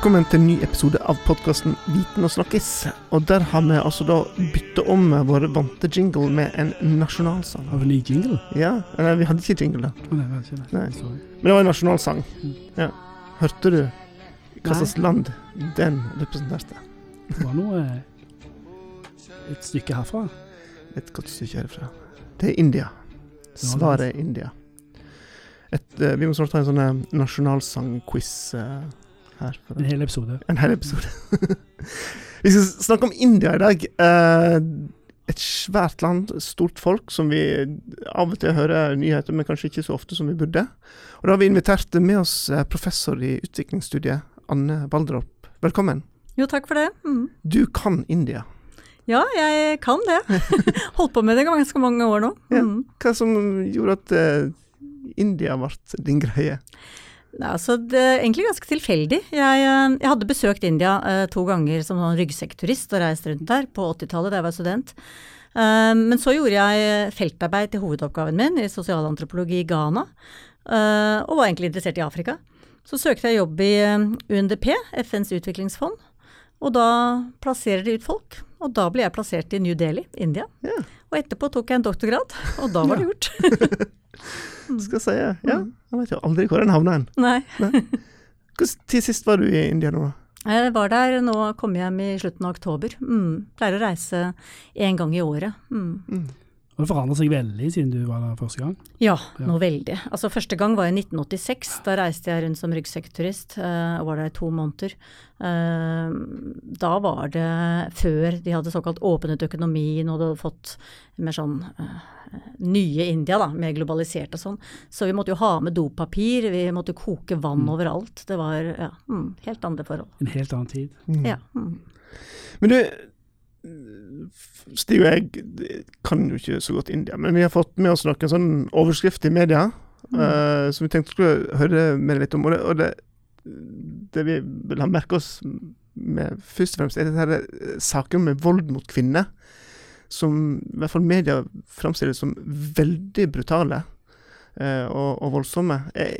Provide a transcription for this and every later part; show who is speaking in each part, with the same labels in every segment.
Speaker 1: Velkommen til en ny episode av podkasten Viten og snakkis. Og der har vi altså da bytta om vår vante jingle med en nasjonalsang.
Speaker 2: Har vi ny jingle?
Speaker 1: Ja, Nei, vi hadde ikke jingle da.
Speaker 2: Nei, var det ikke det?
Speaker 1: Nei. Men det var en nasjonalsang. Ja. Hørte du hva slags land den representerte?
Speaker 2: Det var noe eh, Et stykke herfra.
Speaker 1: Et godt stykke herfra. Det er India. Svaret er India. Et, eh, vi må snart ha en sånn eh, nasjonalsangquiz her. For
Speaker 2: En hel episode.
Speaker 1: en hel episode. vi skal snakke om India i dag. Eh, et svært land, stort folk, som vi av og til hører nyheter, men kanskje ikke så ofte som vi burde. Og da har vi invitert med oss eh, professor i utviklingsstudiet, Anne Valdrop. Velkommen.
Speaker 3: Jo, takk for det. Mm.
Speaker 1: Du kan India.
Speaker 3: Ja, jeg kan det. Holdt på med det ganske mange år nå.
Speaker 1: Ja.
Speaker 3: Mm.
Speaker 1: Hva som gjorde at uh, India ble din greie?
Speaker 3: Altså, det er egentlig ganske tilfeldig. Jeg, eh, jeg hadde besøkt India eh, to ganger som sånn ryggsekkturist og reist rundt der på 80-tallet da jeg var student. Eh, men så gjorde jeg feltarbeid til hovedoppgaven min i sosialantropologi i Ghana, eh, og var egentlig interessert i Afrika. Så søkte jeg jobb i eh, UNDP, FNs utviklingsfond, og da plasserer de ut folk. Og da ble jeg plassert i New Delhi, India.
Speaker 1: Ja.
Speaker 3: Og etterpå tok jeg en doktorgrad, og da var det gjort.
Speaker 1: Skal jeg si. Ja,
Speaker 3: Mm.
Speaker 1: jeg vet jo aldri hvor den havna hen.
Speaker 3: Nei.
Speaker 1: Hvordan tid sist var du i India nå?
Speaker 3: Jeg var der nå, kom hjem i slutten av oktober. Mm. Pleier å reise én gang i året. Mm.
Speaker 1: Mm.
Speaker 2: Og det forandret seg veldig siden du var der første gang.
Speaker 3: Ja,
Speaker 2: Ja.
Speaker 3: noe veldig. Altså Første gang var i 1986. Da reiste jeg rundt som ryggsekkturist eh, og var der i to måneder. Eh, da var det før de hadde såkalt åpnet økonomien og hadde fått mer sånn eh, nye India, da, mer globalisert og sånn. Så vi måtte jo ha med dopapir, vi måtte koke vann
Speaker 2: Mm.
Speaker 3: overalt. Det var ja, mm, helt andre forhold.
Speaker 2: En helt annen tid.
Speaker 1: Mm.
Speaker 3: Ja. Mm.
Speaker 1: Men du, Stig og jeg kan jo ikke så godt India, men vi har fått med oss noen sånn overskrifter i media
Speaker 3: Mm.
Speaker 1: eh, som vi tenkte skulle høre mer litt om. Og det, og det, det vi vil ha merke oss med først og fremst, er dette her eh, med vold mot kvinner. Som i hvert fall media framstiller som veldig brutale. eh, og, og voldsomme. Eh,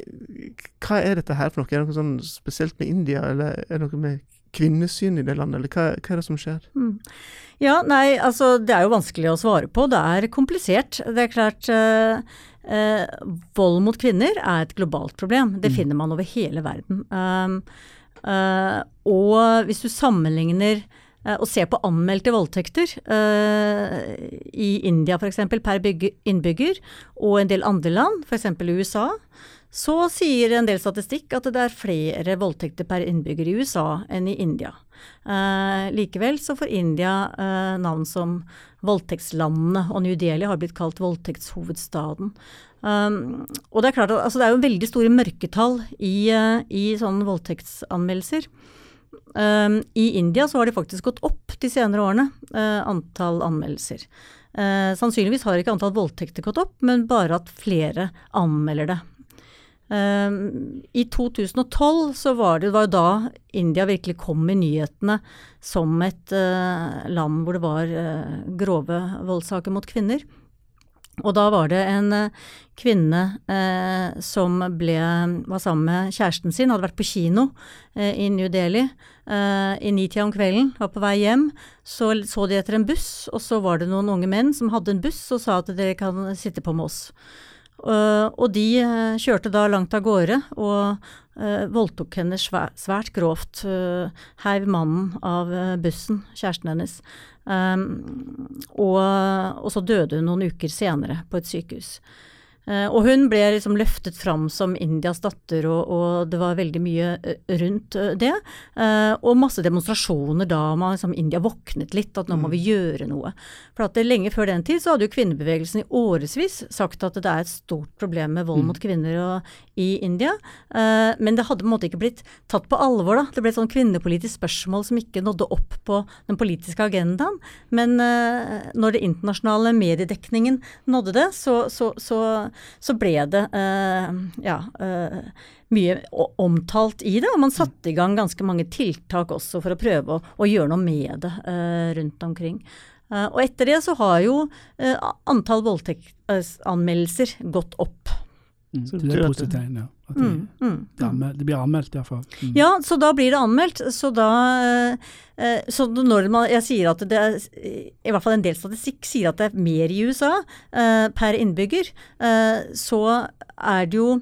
Speaker 1: hva er dette her for noe? Er det noe sånn spesielt med India, eller er det noe med kvinnesyn i det landet, eller hva, hva er det som skjer?
Speaker 3: Mm. Ja, nei, altså det er jo vanskelig å svare på. Det er komplisert. Det er klart eh, eh, Vold mot kvinner er et globalt problem. Det
Speaker 1: Mm.
Speaker 3: finner man over hele verden. Um, Uh, og hvis du sammenligner og ser på anmeldte voldtekter eh, i India f.eks. per innbygger, og en del andre land, f.eks. i USA, så sier en del statistikk at det er flere voldtekter per innbygger i USA enn i India. Eh, likevel så får India eh, navn som voldtektslandene, og New Delhi har blitt kalt voldtektshovedstaden. Um, og det er klart at altså, det er jo veldig store mørketall i, eh, i sånne voldtektsanmeldelser. Um, I India så har det faktisk gått opp de senere årene, uh, antall anmeldelser. Uh, sannsynligvis har ikke antall voldtekter gått opp, men bare at flere anmelder det. Um, I 2012 så var det, det var jo da India virkelig kom i nyhetene som et uh, land hvor det var grove voldssaker mot kvinner. Og da var det en eh, kvinne eh, som ble, var sammen med kjæresten sin, hadde vært på kino eh, i New Delhi eh, i nitida om kvelden, var på vei hjem. Så så de etter en buss, og så var det noen unge menn som hadde en buss og sa at dere kan sitte på med oss. Uh, og de eh, kjørte da langt av gårde og eh, voldtok henne svært, grovt. Heiv mannen av eh, bussen, kjæresten hennes. Og så døde hun noen uker senere på et sykehus. Eh, og hun ble liksom løftet fram som Indias datter, og, og det var veldig mye eh, rundt eh, det. Og masse demonstrasjoner da man liksom, India våknet litt, at nå må vi gjøre noe. For at det, lenge før den tid så hadde jo kvinnebevegelsen i årevis sagt at det er et stort problem med vold
Speaker 2: Mm.
Speaker 3: mot kvinner og, i India. Men det hadde på en måte ikke blitt tatt på alvor, da. Det ble et sånn kvinnepolitisk spørsmål som ikke nådde opp på den politiske agendaen. Men når det internasjonale mediedekningen nådde det, så, så, så, så ble det eh, ja, eh, mye omtalt i det, og man satte i gang ganske mange tiltak også for å prøve å, å gjøre noe med det eh, rundt omkring. Eh, og etter det så har jo eh, antall voldtektsanmeldelser gått opp.
Speaker 2: Mm.
Speaker 1: Så det
Speaker 2: er positivt ja. At de,
Speaker 3: Mm, mm,
Speaker 2: de
Speaker 3: mm.
Speaker 2: anmel- det blir anmeldt, iallfall. Mm.
Speaker 3: Ja, så da blir det anmeldt. Så da eh, Så når man Jeg sier at det er I hvert fall en del statistikk sier at det er mer i USA eh, per innbygger. Eh, så er det jo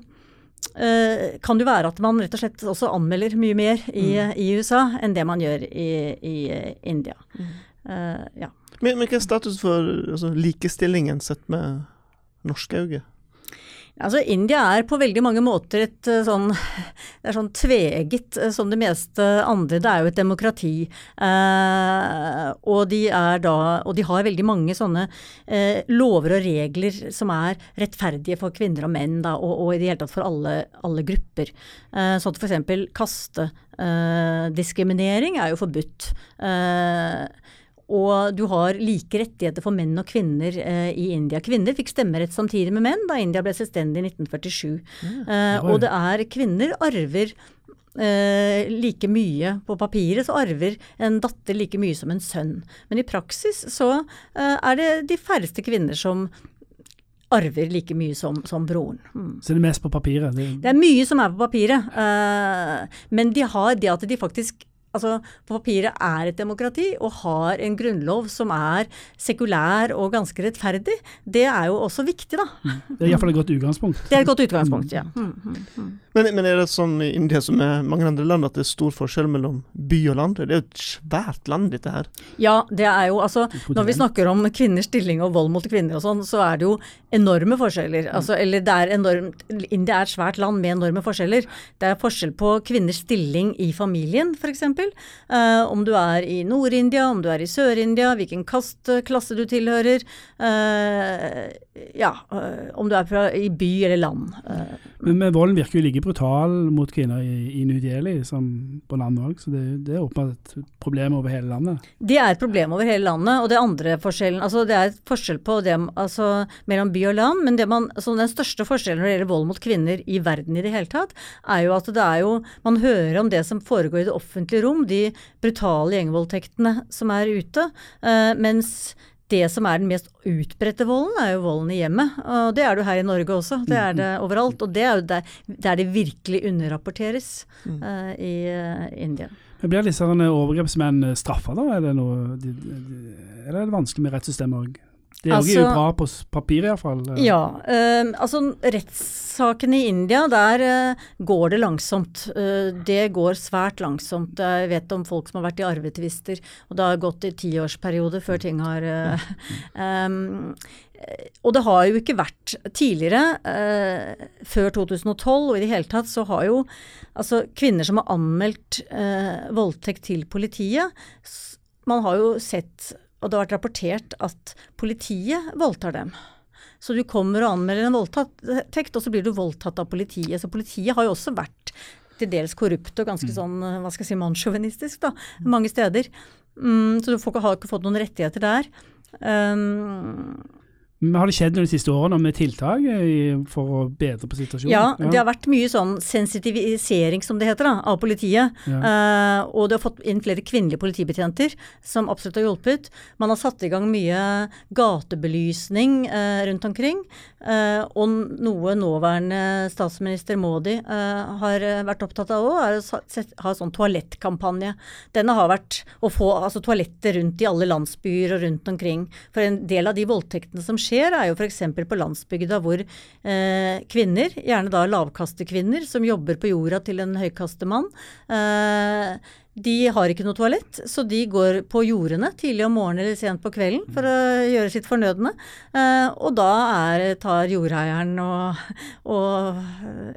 Speaker 3: eh, kan det jo være at man rett og slett også anmelder mye mer i, i USA enn det man gjør i, i India. India. Eh, ja.
Speaker 1: Men, men hva er status for altså, likestillingen sett med norske øyne?
Speaker 3: Altså, India er på veldig mange måter et eh, sånn Det er sånn tveegget eh, som det meste andre. Det er jo et demokrati. Eh, og, de da, og de har veldig mange sånne eh, lover og regler som er rettferdige for kvinner og menn, da, og, og i det hele tatt for alle, alle grupper. Eh, sånn at f.eks. kastediskriminering er jo forbudt. Eh, og du har like rettigheter for menn og kvinner eh, i India. Kvinner fikk stemmerett samtidig med menn da India ble selvstendig i 1947. Eh, og det er kvinner arver eh, like mye på papiret, så arver en datter like mye som en sønn. Men i praksis så eh, er det de færreste kvinner som arver like mye som, som broren. Mm.
Speaker 2: Så det er mest på papiret. Det,
Speaker 3: Det er mye som er på papiret, eh, men de har det at de faktisk Altså, på papiret er et demokrati og har en grunnlov som er sekulær og ganske rettferdig. Det er jo også viktig, da.
Speaker 2: det er iallfall et godt utgangspunkt.
Speaker 3: Det er et godt utgangspunkt, ja. Mm, mm, mm.
Speaker 1: Men, men er det sånn i India som i mange andre land at det er stor forskjell mellom by og land? Det er jo et svært land, dette her.
Speaker 3: Ja, det er jo altså Når vi snakker om kvinners stilling og vold mot kvinner og sånn, så er det jo enorme forskjeller. Altså, eller det er enormt India er et svært land med enorme forskjeller. Det er forskjell på kvinners stilling i familien, f.eks. Uh, om du er i Nord-India, om du er i Sør-India, hvilken kast, klasse du tilhører. eh, ja, eh, om du er fra, i by eller land. eh.
Speaker 2: Men, men volden virker jo like brutal mot kvinner i, i New Delhi som på landet òg, så det, det er åpenbart et problem over hele landet.
Speaker 3: Det er et problem over hele landet, og det andre forskjellen altså Det er et forskjell på det altså, mellom by og land, men det man, altså, den største forskjellen når det gjelder vold mot kvinner i verden i det hele tatt, er jo at det er jo Man hører om det som foregår i det offentlige rom, de brutale gjengvoldtektene som er ute, eh, mens det som er den mest utbredte volden, er jo volden i hjemmet. Og det er det jo her i Norge også. Det er det overalt. Og det er jo der, der det virkelig underrapporteres uh, i uh, India.
Speaker 2: Men Blir disse overgrepsmenn straffa, da? Er det, noe, er det vanskelig med rettssystemet òg? Det er jo
Speaker 3: Altså-
Speaker 2: bra på papir, iallfall.
Speaker 3: Ja, eh, altså rettssakene i India, der eh, går det langsomt. Eh, det går svært langsomt. Jeg vet om folk som har vært i arvetvister, og det har gått i tiårsperiode før ting har eh, eh, Og det har jo ikke vært tidligere, eh, før 2012 og i det hele tatt, så har jo altså kvinner som har anmeldt eh, voldtekt til politiet, man har jo sett og det har vært rapportert at politiet voldtar dem. Så du kommer og anmelder en voldtekt, og så blir du voldtatt av politiet. Så politiet har jo også vært til dels korrupt og ganske sånn, hva skal jeg si, mannssjåvinistisk, da, mange steder. Mm, så du får ikke, har ikke fått noen rettigheter der. Um,
Speaker 2: har det skjedd noe de siste årene med tiltak for å bedre på situasjonen?
Speaker 3: ja, det har vært mye sånn sensitivisering, som det heter, da, av politiet.
Speaker 2: Ja.
Speaker 3: Uh, og det har fått inn flere kvinnelige politibetjenter, som absolutt har hjulpet. Man har satt i gang mye gatebelysning uh, rundt omkring. Uh, og noe nåværende statsminister Modi eh, har eh, vært opptatt av òg, er å ha sånn toalettkampanje. Denne har vært å få altså, toaletter rundt i alle landsbyer og rundt omkring. For en del av de voldtektene som skjer, er jo f.eks. på landsbygda hvor eh, kvinner, gjerne da lavkastekvinner, som jobber på jorda til en høykastemann, eh, de har ikke noe toalett, så de går på jordene tidlig om morgenen eller sent på kvelden for å gjøre sitt fornødne. Eh, og da er, tar jordeieren og, og,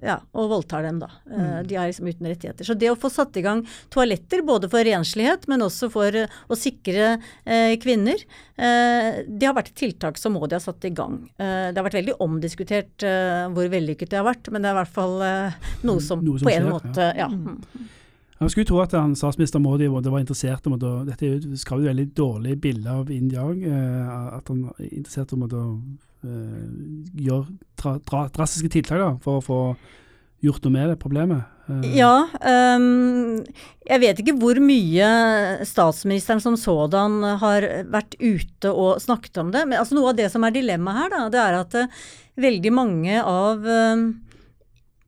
Speaker 3: ja, og voldtar dem, da. Eh, de er liksom uten rettigheter. Så det å få satt i gang toaletter, både for renslighet, men også for eh, å sikre eh, kvinner, eh, det har vært et tiltak som Maudi har satt i gang. Det har vært veldig omdiskutert hvor vellykket det har vært, men det er i hvert fall noe som,
Speaker 2: Noe som
Speaker 3: på en
Speaker 2: skjer,
Speaker 3: måte ja. Mm.
Speaker 2: Jeg skulle tro at han, statsminister Modi var interessert om å Dette jo- jo veldig dårlig bilde av India òg. At han er interessert om å eh, gjøre dra, dra, drastiske tiltak da, for å få gjort noe med det problemet? Eh,
Speaker 3: Ja, Um, jeg vet ikke hvor mye statsministeren som sådan har vært ute og snakket om det. Men altså noe av det som er dilemmaet her, da, det er at eh, veldig mange av um,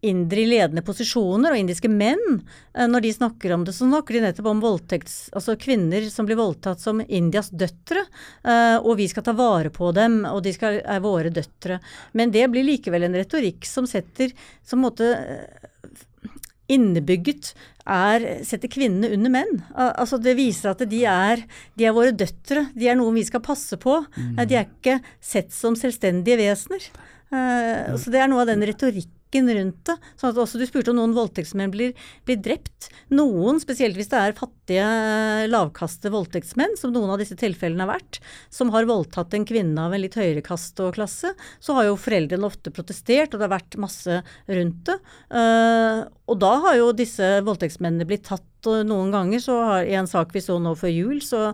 Speaker 3: indere i ledende posisjoner og indiske menn, eh, når de snakker om det, så snakker de nettopp om voldtekts, altså kvinner som blir voldtatt som Indias døtre, eh, og vi skal ta vare på dem, og de skal, er våre døtre. Men det blir likevel en retorikk som setter som måte eh, innebygget er, setter kvinnene under menn. Altså Det viser at de er, de er våre døtre, de er noen vi skal passe på. Eh, De er ikke sett som selvstendige vesener. Så Det er noe av den retorikken rundt det. Sånn at også Du spurte om noen voldtektsmenn blir, blir drept. Noen, spesielt hvis det er fattige, lavkaste voldtektsmenn, som noen av disse tilfellene har vært, som har voldtatt en kvinne av en litt høyere kaste og klasse, så har jo foreldrene ofte protestert, og det har vært masse rundt det. Eh, og da har jo disse voldtektsmennene blitt tatt, og noen ganger så har i en sak vi så nå før jul, så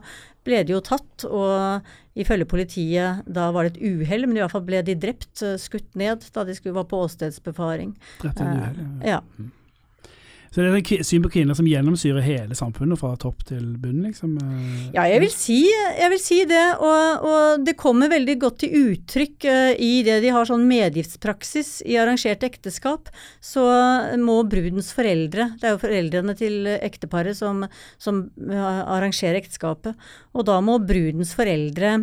Speaker 3: ble de jo tatt, og ifølge politiet da var det et uhell, men i hvert fall ble de drept, eh, skutt ned, da de skulle var på åstedsbefaring.
Speaker 2: Drept i en uhell, ja.
Speaker 3: Ja.
Speaker 2: Så det er et syn på kvinner som gjennomsyrer hele samfunnet fra topp til bunn, liksom? eh.
Speaker 3: Ja, jeg vil si, jeg vil si det. Og, og det kommer veldig godt til uttrykk eh, i det de har sånn medgiftspraksis i arrangert ekteskap. Så må brudens foreldre, det er jo foreldrene til ekteparet som, som eh, arrangerer ekteskapet, og da må brudens foreldre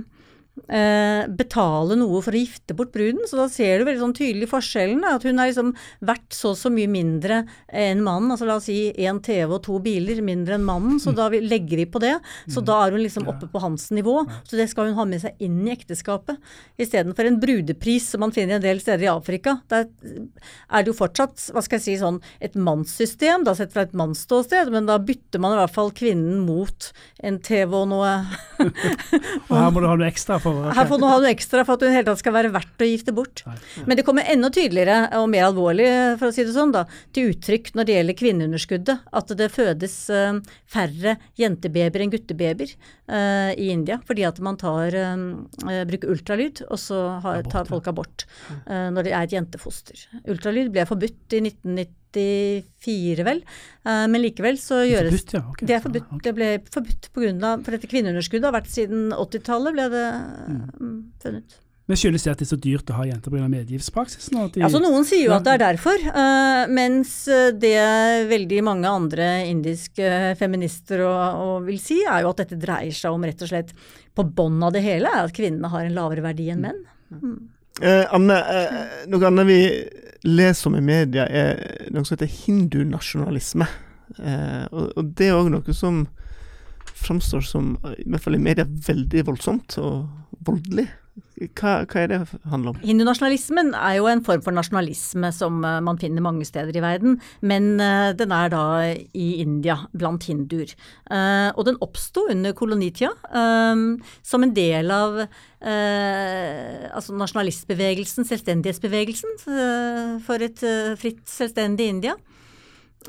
Speaker 3: eh, betale noe for å gifte bort bruden. Så da ser du veldig sånn tydelig forskjellen. Da, at hun er liksom verdt så og så mye mindre enn mannen. Altså la oss si én TV og to biler mindre enn mannen, så da vi, legger vi på det. Så da er hun liksom oppe på hans nivå. Så det skal hun ha med seg inn i ekteskapet. Istedenfor en brudepris som man finner en del steder i Afrika. Der er det jo fortsatt hva skal jeg si, sånn et mannssystem, da sett fra et mannsståsted, men da bytter man i hvert fall kvinnen mot en TV og noe
Speaker 2: Og her må du ha noe ekstra for
Speaker 3: her får hun ha noe ekstra for at hun i det hele tatt skal være verdt å gifte bort. Men det kommer enda tydeligere og mer alvorlig, for å si det sånn, da, til uttrykk når det gjelder kvinneunderskuddet. At det fødes eh, færre jentebabyer enn guttebabyer eh, i India. Fordi at man tar, eh, bruker ultralyd, og så tar folk abort eh, når det er et jentefoster. Ultralyd ble forbudt i 1994, vel. Eh, men likevel så gjøres
Speaker 2: Forbudt, ja. okay.
Speaker 3: det er forbudt. Det ble forbudt av, for dette kvinneunderskuddet har vært siden 80-tallet, ble det mm, funnet.
Speaker 2: Men skyldes det at det er så dyrt å ha jenter pga. at de-
Speaker 3: Altså Noen sier jo at det er derfor, uh, mens eh, det veldig mange andre indiske feminister og, og vil si, er jo at dette dreier seg om rett og slett På bånn av det hele er at kvinnene har en lavere verdi enn menn.
Speaker 1: Eh, Anne, eh, noe annet vi leser om i media, er noe som heter hindunasjonalisme. Eh, og, og det er òg noe som framstår som, i hvert fall i media, veldig voldsomt og voldelig. Hva, hva er det handler om?
Speaker 3: Hindunasjonalismen er jo en form for nasjonalisme som eh, man finner mange steder i verden, men eh, den er da i India blant hinduer. Eh, og den oppsto under kolonitida som en del av altså nasjonalistbevegelsen, selvstendighetsbevegelsen, for et fritt, selvstendig India.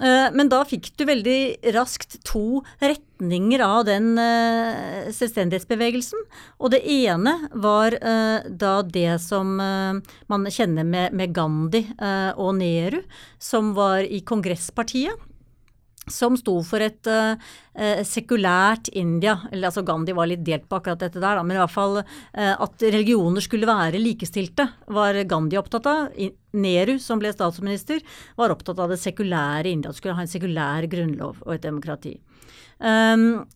Speaker 3: Eh, Men da fikk du veldig raskt to retninger av den eh, selvstendighetsbevegelsen. Og det ene var eh, da det som man kjenner med, Gandhi og Nehru, som var i Kongresspartiet. Som sto for et eh, sekulært India. Eller altså Gandhi var litt delt på akkurat dette der, da, men i hvert fall uh, at religioner skulle være likestilte, var Gandhi opptatt av. Nehru, som ble statsminister, var opptatt av det sekulære India. At skulle ha en sekulær grunnlov og et demokrati. Um,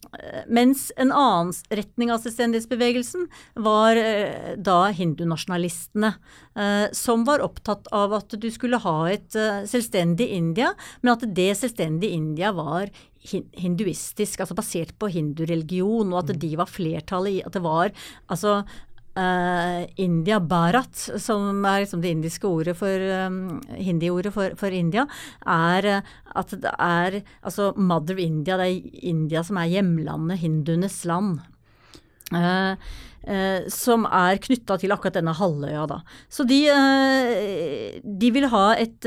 Speaker 3: mens en annen retning av selvstendighetsbevegelsen var uh, da hindunasjonalistene, uh, som var opptatt av at du skulle ha et uh, selvstendig India, men at det selvstendige India var hinduistisk, altså basert på hindureligion, og at de var flertallet i At det var altså eh, India Bharat, som er liksom det indiske ordet for um, hindi-ordet for, for India, er eh, at det er altså Mother India, det er India som er hjemlandet, hinduenes land. Uh, som er knytta til akkurat denne halvøya, da. Så de, de vil ha et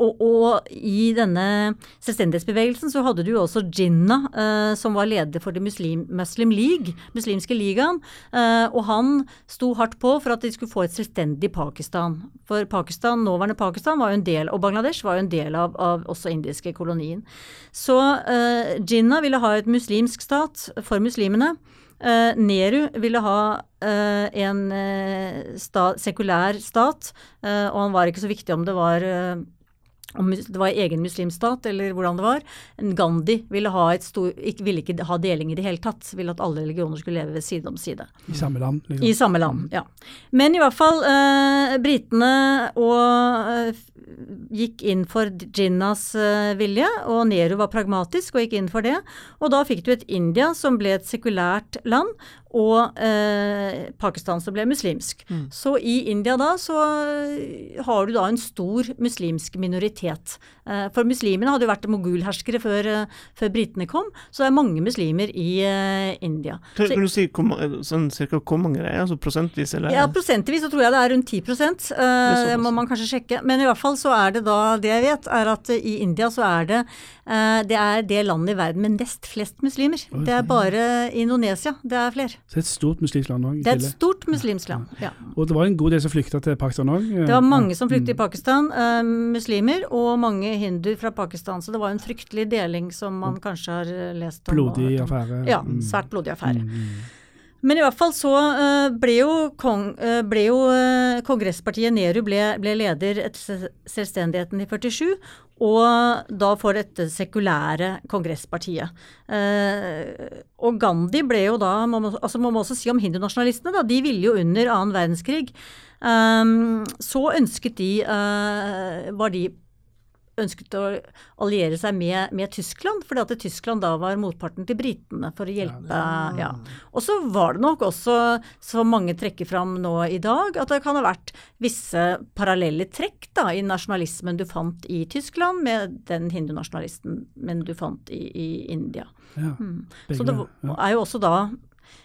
Speaker 3: og, og, i denne selvstendighetsbevegelsen så hadde du også Jinnah, eh, som var leder for det muslim, Muslim League, muslimske ligaen. Eh, og han sto hardt på for at de skulle få et selvstendig Pakistan. For Pakistan, nåværende Pakistan var jo en del, og Bangladesh var jo en del av, av også indiske kolonien. Så eh, Jinnah ville ha et muslimsk stat for muslimene. Eh, Nehru ville ha eh, en uh, sta sekulær stat, og han var ikke så viktig om det var om det var egen muslimstat eller hvordan det var. Gandhi ville, stor, ikke, ville, ikke ha deling i det hele tatt. Ville at alle religioner skulle leve ved side om side.
Speaker 2: I samme land?
Speaker 3: Liksom. I samme land, ja. Men i hvert fall, eh, britene og gikk inn for Jinnahs vilje, og Nehru var pragmatisk og gikk inn for det. Og da fikk du et India som ble et sekulært land, og eh, Pakistan som ble muslimsk. Mm. Så i India da så har du da en stor muslimsk minoritet. Eh, for muslimene hadde jo vært mogulherskere før, eh, før britene kom, så det er mange muslimer i eh, India.
Speaker 1: Kan, kan, du si hvor, sånn, cirka hvor mange det er, altså prosentvis? Eller?
Speaker 3: Ja, prosentvis så tror jeg det er rundt 10 eh, Det må man kanskje sjekke. Men i hvert fall så er det da, det jeg vet, er at i India så er det eh, det er det landet i verden med nest flest muslimer. Det er bare Indonesia det er flere.
Speaker 2: Så det er et stort muslimsk land òg?
Speaker 3: Det er et stort muslimsk land, ja.
Speaker 2: Og det var en god del som flykta til Pakistan òg?
Speaker 3: Det var mange som flyktet i mm. Pakistan, uh, muslimer, og mange hinduer fra Pakistan. Så det var en fryktelig deling som man kanskje har eh, lest om.
Speaker 2: Blodig affære?
Speaker 3: Ja, mm. svært blodig affære. Mm. Men i hvert fall så uh, ble jo, kong, uh, ble jo uh, kongresspartiet Nehru ble, ble, leder etter selvstendigheten i 47, og da for dette sekulære kongresspartiet. Eh, og Gandhi ble jo da, må man, altså må man også si om hindunasjonalistene, da, de ville jo under annen verdenskrig Så ønsket de, var de ønsket å alliere seg med, med Tyskland, fordi at Tyskland da var motparten til britene for å hjelpe. Ja, ja. Og så var det nok også, som mange trekker fram nå i dag, at det kan ha vært visse parallelle trekk da, i nasjonalismen du fant i Tyskland, med den hindunasjonalisten du fant i, i India. Ja, mm. Så det er jo også da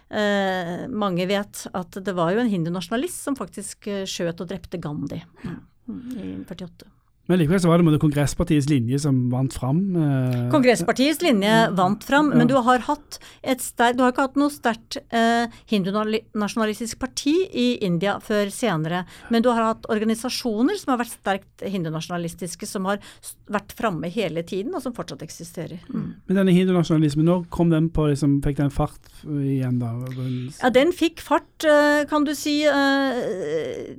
Speaker 3: eh, mange vet at det var jo en hindunasjonalist som faktisk eh, skjøt og drepte Gandhi mm, i 48.
Speaker 2: Men likevel så var det Kongresspartiets linje som vant fram?
Speaker 3: Eh, Kongresspartiets linje vant fram, ja. men du har, sterk, du har, ikke hatt noe sterkt eh, hindunasjonalistisk parti i India før senere. Men du har hatt organisasjoner som har vært sterkt hindunasjonalistiske, som har vært framme hele tiden, og som fortsatt eksisterer. Mm.
Speaker 2: Men denne hindunasjonalismen, når kom den på, liksom, fikk den fart igjen da?
Speaker 3: Ja, den fikk fart, eh, kan du si. Eh,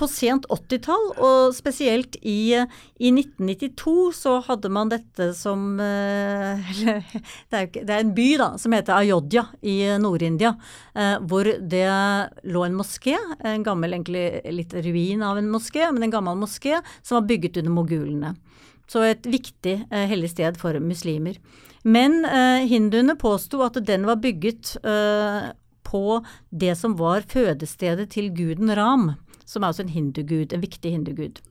Speaker 3: på sent 80-tall, og spesielt i, i, 1992 så hadde man dette som eh, det, er, det er, en by da, som heter Ayodhya i Nord-India, eh, hvor det lå en moské, en gammel egentlig litt ruin av en moské, men en gammel moské som var bygget under mogulene. Så et viktig eh, hellig sted for muslimer. Men hinduene påsto at den var bygget på det som var fødestedet til guden Ram som er også en hindugud, en viktig hindugud.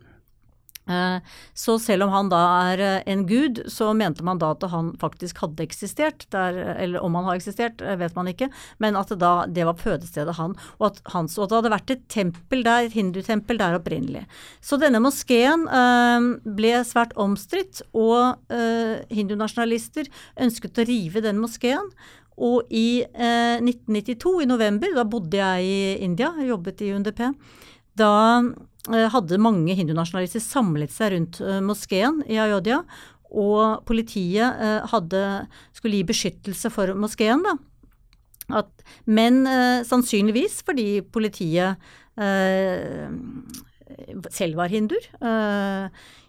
Speaker 3: Eh, så selv om han da er eh, en gud, så mente man da at han faktisk hadde eksistert. Der, eller om han har eksistert, eh, vet man ikke, men at det, da, det var fødestedet han, og at, hans, og at det hadde vært et tempel der, et hindutempel der opprinnelig. Så denne moskeen ble svært omstridt, og hindunasjonalister ønsket å rive den moskeen. Og i 1992, i november, da bodde jeg i India, jobbet i UNDP, da eh, hadde mange hindunasjonalister samlet seg rundt eh, moskeen i Ayodhya, og politiet eh, hadde, skulle gi beskyttelse for moskeen. da. At, men sannsynligvis fordi politiet selv var hinduer.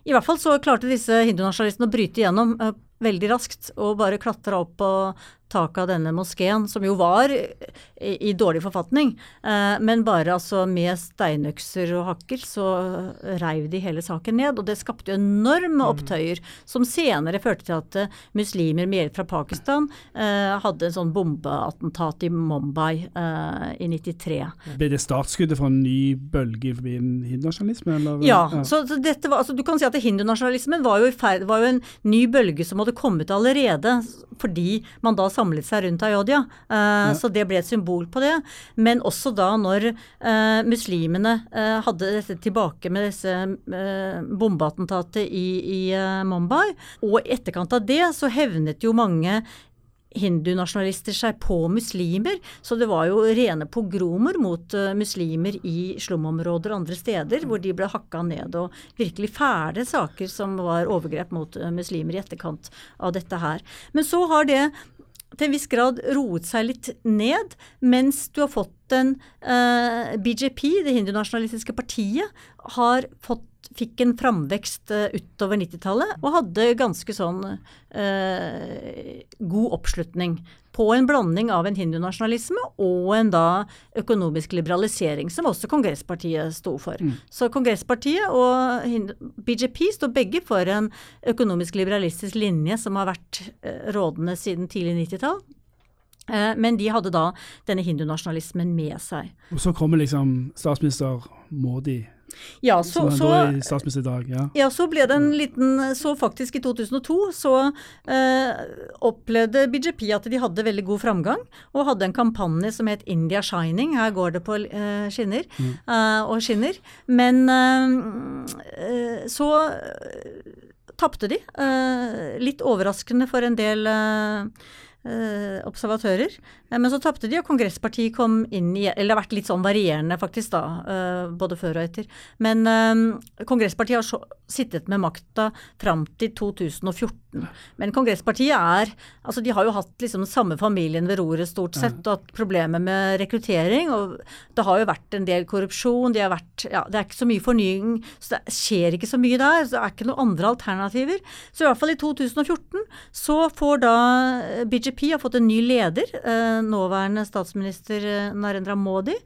Speaker 3: I hvert fall så klarte disse hindunasjonalistene å bryte igjennom veldig raskt og bare klatra opp på taket av denne moskeen, som jo var i, i dårlig forfatning. Eh, men bare altså med steinøkser og hakkel så reiv de hele saken ned. Og det skapte enorme mm. opptøyer, som senere førte til at uh, muslimer med hjelp fra Pakistan eh, hadde en sånn bombeattentat i Mumbai eh, i 93.
Speaker 2: Ble det startskuddet for en ny bølge forbi hindunasjonalisme?
Speaker 3: Ja, ja. Så, så, dette var, altså, du kan si at hindunasjonalismen var var jo en ny bølge som hadde kommet allerede, fordi man da samlet samlet seg rundt Ayodhya. Uh, Så det ble et symbol på det. Men også da når uh, muslimene uh, hadde dette tilbake med disse bombeattentatet i, i Mumbai. Og i etterkant av det så hevnet jo mange hindunasjonalister seg på muslimer. Så det var jo rene pogromer mot uh, muslimer i slumområder og andre steder, hvor de ble hakka ned. Og virkelig fæle saker som var overgrep mot uh, muslimer i etterkant av dette her. Men så har det til en viss grad roet seg litt ned, mens du har fått en uh, BJP, det hindunasjonalistiske partiet, har fått fikk en framvekst uh, utover 90-tallet og hadde ganske sånn uh, god oppslutning på en blanding av en hindunasjonalisme og en da økonomisk liberalisering, som også Kongresspartiet sto for. Mm. Så Kongresspartiet og BJP står begge for en økonomisk liberalistisk linje som har vært uh, rådende siden tidlig 90-tall. Men de hadde da denne hindunasjonalismen med seg.
Speaker 2: Og så kommer liksom statsminister Modi
Speaker 3: ja, så,
Speaker 2: så, så, dag, ja.
Speaker 3: ja, så ble det en liten Så faktisk i 2002 så eh, opplevde BJP at de hadde veldig god framgang, og hadde en kampanje som het India Shining. Her går det på eh, skinner mm. eh, og skinner. Men eh, eh, så tapte de. Eh, litt overraskende for en del observatører. Eh, men så tapte de, og Kongresspartiet kom inn i Eller det har vært litt sånn varierende, faktisk, da. Eh, både før og etter. Men Kongresspartiet har sittet med makta fram til 2014. Men Kongresspartiet er Altså, de har jo hatt liksom samme familien ved roret, stort sett, og hatt problemer med rekruttering. Og det har jo vært en del korrupsjon. De har vært Ja, det er ikke så mye fornying. Så det skjer ikke så mye der. Så det er ikke noen andre alternativer. Så i hvert fall i 2014 så får da BJP har fått en ny leder. Uh, nåværende statsminister eh, Narendra Modi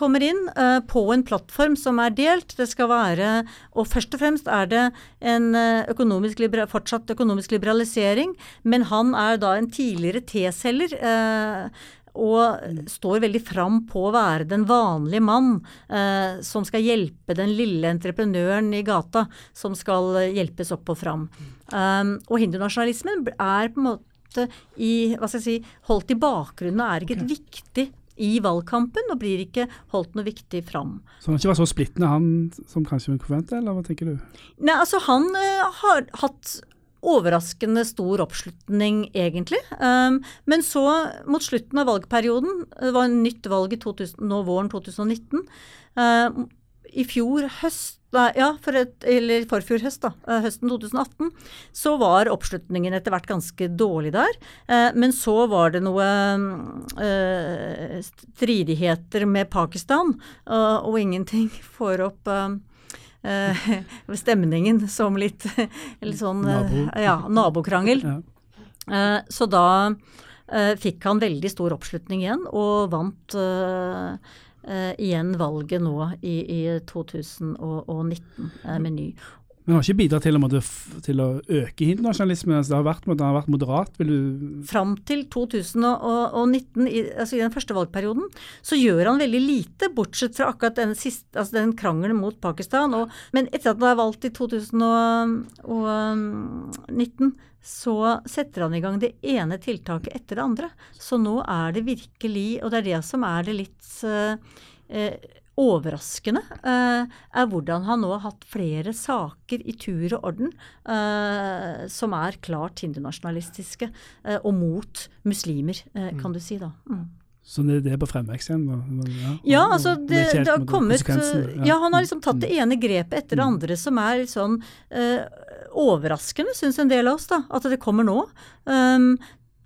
Speaker 3: kommer inn uh, på en plattform som er delt. Det skal være Og først og fremst er det en uh, økonomisk fortsatt økonomisk liberalisering, men han er da en tidligere T-selger. Uh, og står veldig fram på å være den vanlige mann eh, som skal hjelpe den lille entreprenøren i gata, som skal hjelpes opp og fram. Um, og hindunasjonalismen er på en måte i, hva skal jeg si, holdt i bakgrunnen og er ikke et viktig i valgkampen, og blir ikke holdt noe viktig fram.
Speaker 2: Så han ikke var så splittende, han som kanskje hun forventet, eller hva tenker du?
Speaker 3: Nei, altså han uh, har hatt overraskende stor oppslutning, egentlig. Um, men så, mot slutten av valgperioden, det var en nytt valg i 2000, nå våren 2019, uh, i fjor høst ja, for et, eller forfjor høst, da, eh, høsten 2018, så var oppslutningen etter hvert ganske dårlig der. Eh, men så var det noe eh, stridigheter med Pakistan, og ingenting får opp stemningen som litt, litt sånn Nabo. ja, nabokrangel. Ja. Så da fikk han veldig stor oppslutning igjen, og vant igjen valget nå i, i 2019 uh, med ny.
Speaker 2: Men har ikke bidratt til, til å øke internasjonalismen? Altså det, har vært, det har vært moderat? vil du...
Speaker 3: Fram til 2019, i, altså i den første valgperioden, så gjør han veldig lite, bortsett fra akkurat den, siste, altså den krangelen mot Pakistan. Og, men etter at han er valgt i 2019, så setter han i gang det ene tiltaket etter det andre. Så nå er det virkelig, og det er det som er det litt eh, overraskende, eh, er hvordan han nå har hatt flere saker i tur og orden eh, som er klart hindunasjonalistiske eh, og mot muslimer, eh, kan mm. du si da. Mm.
Speaker 2: Så det, det er på fremvekst igjen?
Speaker 3: Ja, ja, altså det, det, har kommet ja. han har liksom tatt det mm. ene grepet etter det mm. andre som er litt sånn uh, overraskende, syns en del av oss, da, at det kommer nå. Um,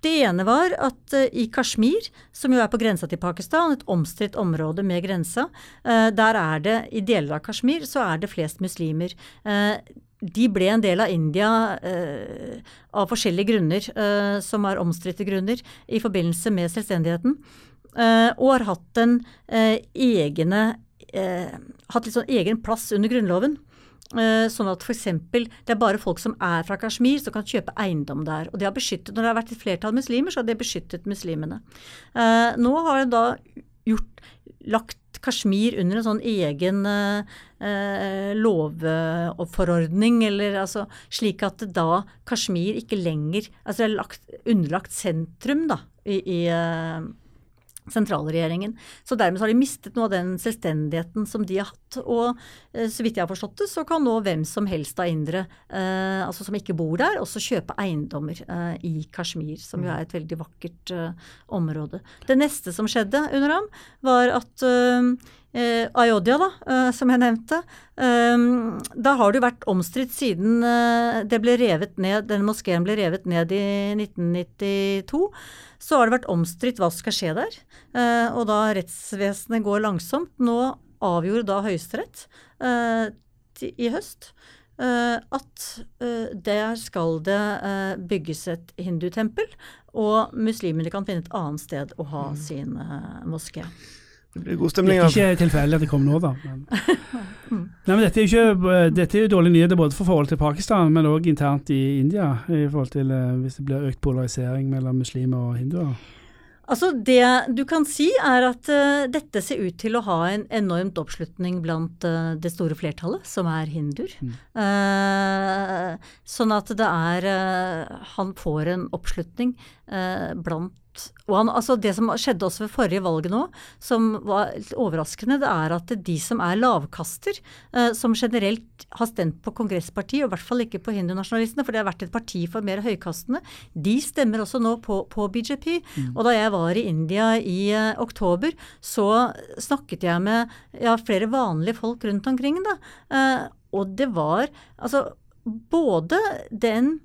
Speaker 3: det ene var at uh, i Kashmir, som jo er på grensa til Pakistan, et omstridt område med grensa, uh, der er det, i deler av Kashmir, så er det flest muslimer. Uh, de ble en del av India eh, av forskjellige grunner, eh, som er omstridte grunner, i forbindelse med selvstendigheten. Eh, og har hatt en eh, egne eh, hatt litt sånn egen plass under Grunnloven. Sånn at f.eks. det er bare folk som er fra Kashmir som kan kjøpe eiendom der. Og det har beskyttet, Når det har vært et flertall muslimer, så har det beskyttet muslimene. Nå har det da gjort, lagt Kashmir under en sånn egen eh, lovforordning, eller altså slik at da Kashmir ikke lenger altså det er lagt, underlagt sentrum da, i, i eh, sentralregjeringen. Så dermed har de mistet noe av den selvstendigheten som de har hatt. Og eh, så vidt jeg har forstått det, så kan nå hvem som helst av indere, eh, altså som ikke bor der, også kjøpe eiendommer eh, i Kashmir, som jo er et veldig vakkert eh, område. Det neste som skjedde under ham, var at eh, Ayodhya, da, eh, som jeg nevnte. Eh, da har det jo vært omstridt siden eh, det ble revet ned, denne moskeen ble revet ned i 1992. Så har det vært omstridt hva som skal skje der. Eh, og da rettsvesenet går langsomt. Nå avgjorde da Høyesterett eh, i høst at der skal det bygges et hindutempel, og muslimene kan finne et annet sted å ha mm. sin moské.
Speaker 1: Det blir god stemning.
Speaker 2: Det er ikke tilfeldig at det kom nå, da. Men. Nei, men dette er, ikke, dette er jo dårlige nyheter både for forholdet til Pakistan, men òg internt i India, i forhold til eh, hvis det blir økt polarisering mellom muslimer og hinduer.
Speaker 3: Altså Det du kan si, er at uh, dette ser ut til å ha en enormt oppslutning blant uh, det store flertallet, som er hinduer. Mm. Uh, sånn at det er Han får en oppslutning blant og han, altså Det som skjedde også ved forrige valget nå, som var overraskende, det er at de som er lavkaster, eh, som generelt har stemt på kongresspartiet, og i hvert fall ikke på hindunasjonalistene, for det har vært et parti for mer høykastende, de stemmer også nå på, på BJP. Mm. Og da jeg var i India i eh, oktober, så snakket jeg med ja, flere vanlige folk rundt omkring. da, Eh, Og det var altså både den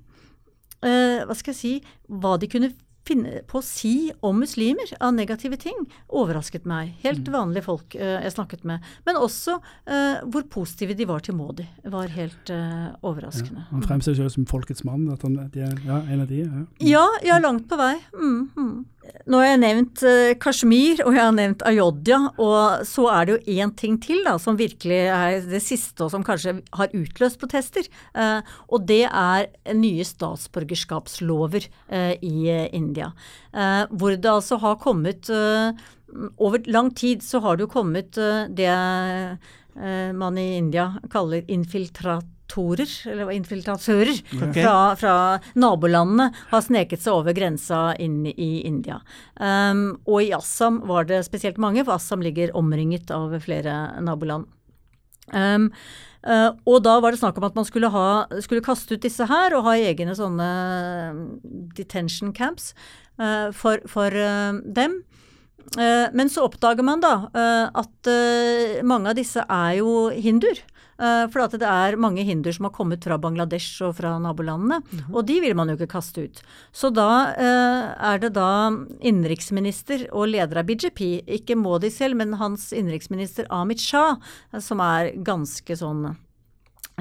Speaker 3: uh, Hva skal jeg si Hva de kunne finne på å si om muslimer av negative ting, overrasket meg. Helt mm. vanlige folk uh, jeg snakket med. Men også uh, hvor positive de var til Modi. var helt uh, overraskende.
Speaker 2: Ja, han fremstår seg som folkets mann, at han er ja, en av de?
Speaker 3: Ja, ja, ja langt på vei. Mm, mm. Nå har jeg nevnt uh, Kashmir og jeg har nevnt Ayodhya, og så er det jo én ting til da, som virkelig er det siste, og som kanskje har utløst protester. Uh, og det er nye statsborgerskapslover uh, i India. hvor det altså har kommet Over lang tid så har det jo kommet det man i India kaller infiltrat infiltratorer, eller infiltratører, okay. fra, fra, nabolandene har sneket seg over grensa inn i India. Um, og i Assam var det spesielt mange, for Assam ligger omringet av flere naboland. Um, uh, og da var det snakk om at man skulle, ha, skulle, kaste ut disse her og ha egne sånne detention camps uh, for, for uh, dem. Men så oppdager man da at mange av disse er jo hinduer. Uh, for at det er mange hinder som har kommet fra Bangladesh og fra nabolandene. Mm -hmm. Og de vil man jo ikke kaste ut. Så da uh, er det da innenriksminister og leder av BJP, ikke Modi selv, men hans innenriksminister Amit Shah, uh, som er ganske sånn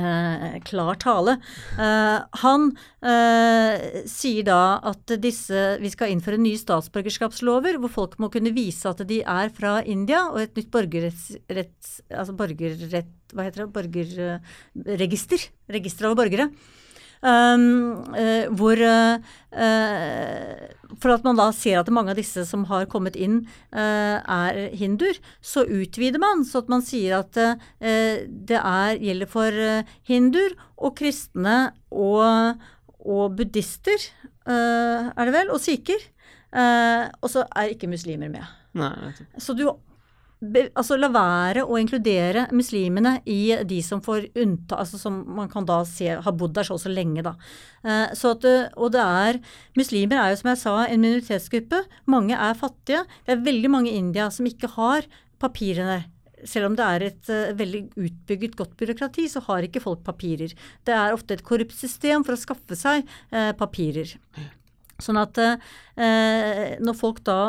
Speaker 3: Eh, klar tale. Eh, han eh, sier da at disse, vi skal innføre nye statsborgerskapslover, hvor folk må kunne vise at de er fra India, og et nytt borgerrett, altså borgerrett hva heter det, borgerregister. Register over borgere. Um, uh, hvor uh, For at man da ser at mange av disse som har kommet inn, uh, er hinduer, så utvider man så at man sier at det er, gjelder for hinduer og kristne og, og buddhister, er det vel, og sikher. og så er ikke muslimer med.
Speaker 1: Nei,
Speaker 3: så du altså la være å inkludere muslimene i de som får unnta, altså som man kan da se har bodd der så og så lenge, da. Eh, så at, og det er Muslimer er jo som jeg sa en minoritetsgruppe. Mange er fattige. Det er veldig mange i India som ikke har papirene. Selv om det er et uh, veldig utbygget, godt byråkrati, så har ikke folk papirer. Det er ofte et korrupt system for å skaffe seg papirer. Sånn at uh, når folk da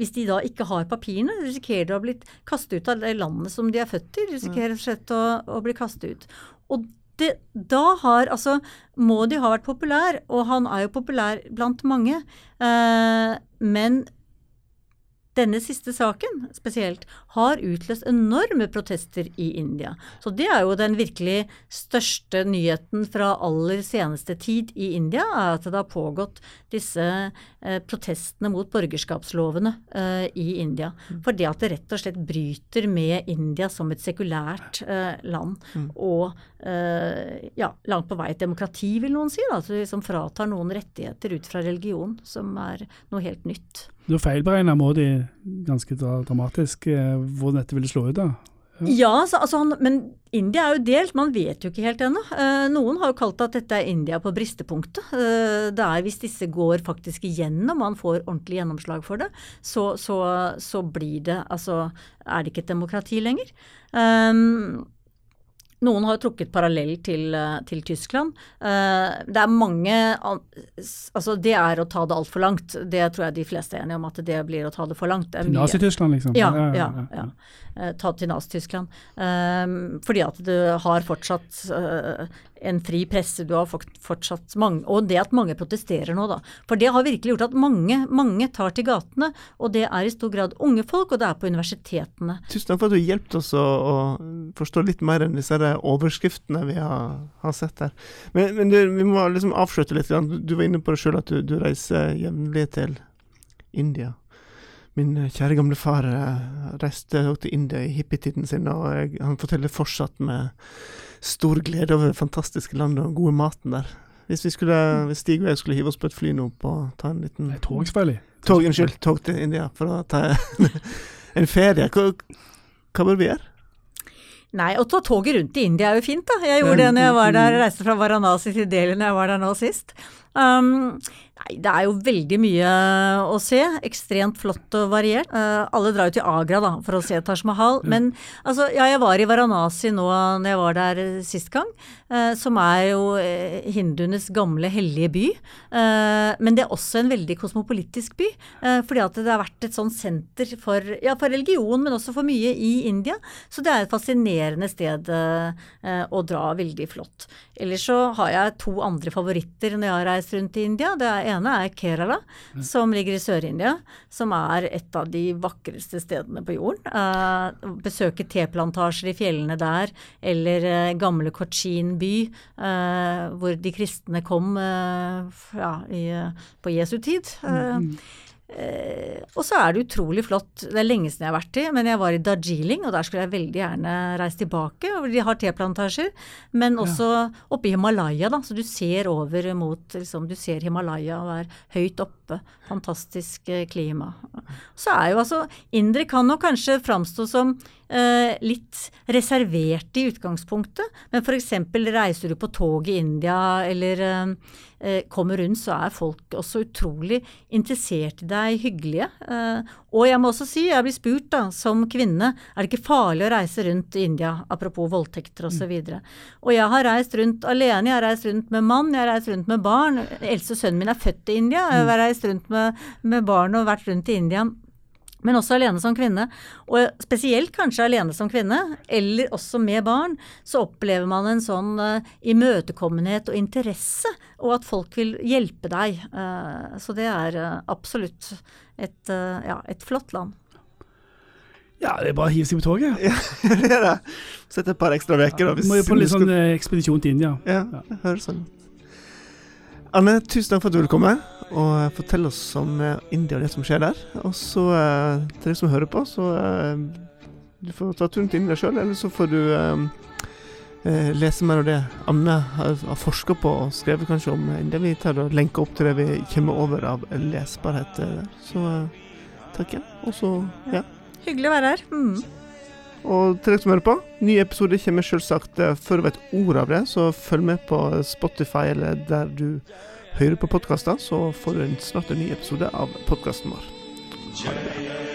Speaker 3: hvis de da ikke har papirene, risikerer de å blitt kastet ut av det landet som de er født i. Risikerer rett slett å, å bli kastet ut. Og det, da har altså Maudi har vært populær, og han er jo populær blant mange. Eh, men denne siste saken spesielt har utløst enorme protester i India. Så det er jo den virkelig største nyheten fra aller seneste tid i India, er at det har pågått disse eh, protestene mot borgerskapslovene eh, i India. Mm. For det at det rett og slett bryter med India som et sekulært eh, land. Mm. Og eh, ja, langt på vei et demokrati, vil noen si. Da, som fratar noen rettigheter ut fra religion, som er noe helt nytt.
Speaker 2: Du feilberegna Modi ganske dramatisk hvordan dette ville slå ut, da?
Speaker 3: Ja, så, altså han, men India er jo delt, man vet jo ikke helt ennå. Eh, noen har jo kalt at dette er India på bristepunktet. Eh, det er hvis disse går faktisk igjennom, man får ordentlig gjennomslag for det, så, så, så blir det Altså er det ikke et demokrati lenger. Um, noen har trukket parallell til, eh, til Tyskland. Uh, det er mange Altså, det er å ta det altfor langt. Det tror jeg de fleste er enige om at det blir å ta det for langt.
Speaker 2: Til Nazi-Tyskland, liksom?
Speaker 3: Ja, ja, ja. ja. Uh, ta til Nazi-Tyskland. Fordi at du har fortsatt en fri presse, du har fortsatt mange Og det at mange protesterer nå, da. For det har virkelig gjort at mange, mange tar til gatene. Og det er i stor grad unge folk, og det er på universitetene.
Speaker 1: Tusen takk for at du hjelpet oss å, å forstå litt mer enn disse overskriftene vi har, har sett her. Men, men du, vi må liksom avslutte litt. Du var inne på det sjøl at du, du reiser jevnlig til India. Min kjære gamle far eh, reiste til India i hippietiden sin, og jeg, han forteller fortsatt med stor glede over det fantastiske landet og den gode maten der. Hvis, vi skulle, hvis Stig og jeg skulle hive oss på et fly nå på ta en liten
Speaker 2: Nei, Tog, selvfølgelig.
Speaker 1: Tog, Unnskyld. Tog til India for å ta en ferie. Hva, hva bør vi gjøre?
Speaker 3: Nei, å ta toget rundt i India er jo fint, da. Jeg gjorde det når jeg var der. Jeg reiste fra Varanasi til Delhi når jeg var der nå sist. Um, Nei, det er jo veldig mye å se. Ekstremt flott og variert. Uh, alle drar jo til Agra da, for å se Taj Mahal. Mm. Men altså, ja, jeg var i Varanasi nå når jeg var der sist gang. Uh, som er jo uh, hinduenes gamle hellige by. men det er også en veldig kosmopolitisk by. fordi at det har vært et sånn senter for, ja, for, religion, men også for mye i India. Så det er et fascinerende sted å dra. Veldig flott. Ellers så har jeg to andre favoritter når jeg har reist rundt i India. Det ene er Kerala, mm. som ligger i Sør-India. Som er et av de vakreste stedene på jorden. Eh, besøke teplantasjer i fjellene der, eller eh, gamle Cochin by, eh, hvor de kristne kom ja, i, på Jesu tid. Mm. Eh, og så er det utrolig flott. Det er lenge siden jeg har vært i, men jeg var i Darjeeling, og der skulle jeg veldig gjerne reise tilbake. De har teplantasjer, men også ja. oppe i Himalaya, da. Så du ser over mot liksom, Du ser Himalaya og er høyt oppe. Fantastisk eh, klima. Så er jo altså Indre kan nok kanskje framstå som eh, litt reserverte i utgangspunktet, men f.eks. reiser du på tog i India eller eh, eh, kommer rundt, så er folk også utrolig interessert i deg, hyggelige. Eh, og jeg må også si, jeg blir spurt da, som kvinne, er det ikke farlig å reise rundt i India, apropos voldtekter osv. Og, så og jeg har reist rundt alene, jeg har reist rundt med mann, jeg har reist rundt med barn. Eldste sønnen min er født i India, jeg har reist rundt med, med barn og vært rundt i India men også alene som kvinne. Og spesielt kanskje alene som kvinne, eller også med barn, så opplever man en sånn uh, imøtekommenhet og interesse, og at folk vil hjelpe deg. Uh, så det er uh, absolutt et, ja, et flott land.
Speaker 2: Ja, det er bare å hive seg på toget.
Speaker 1: Ja, det er det. Sette et par ekstra uker.
Speaker 2: Ja, må jo på en litt sånn ekspedisjon til India.
Speaker 1: Ja, det høres sånn Anne, tusen takk for at du ville komme og fortelle oss om eh, India og det som skjer der. Og så eh, til deg som hører på, så eh, du får ta turen til India sjøl, eller så får du lese mer av det Anne har, har forska på og skrevet kanskje om India. Vi tar og lenker opp til det vi kommer over av lesbarhet der. Så takk igjen. Og så, ja.
Speaker 3: Hyggelig å være her. Mm.
Speaker 1: Og til dere som hører på, nye episoder kommer selvsagt før du vet ordet av det, så følg med på Spotify eller der du hører på podkaster, så får du snart en ny episode av podkasten vår. Ha det bra.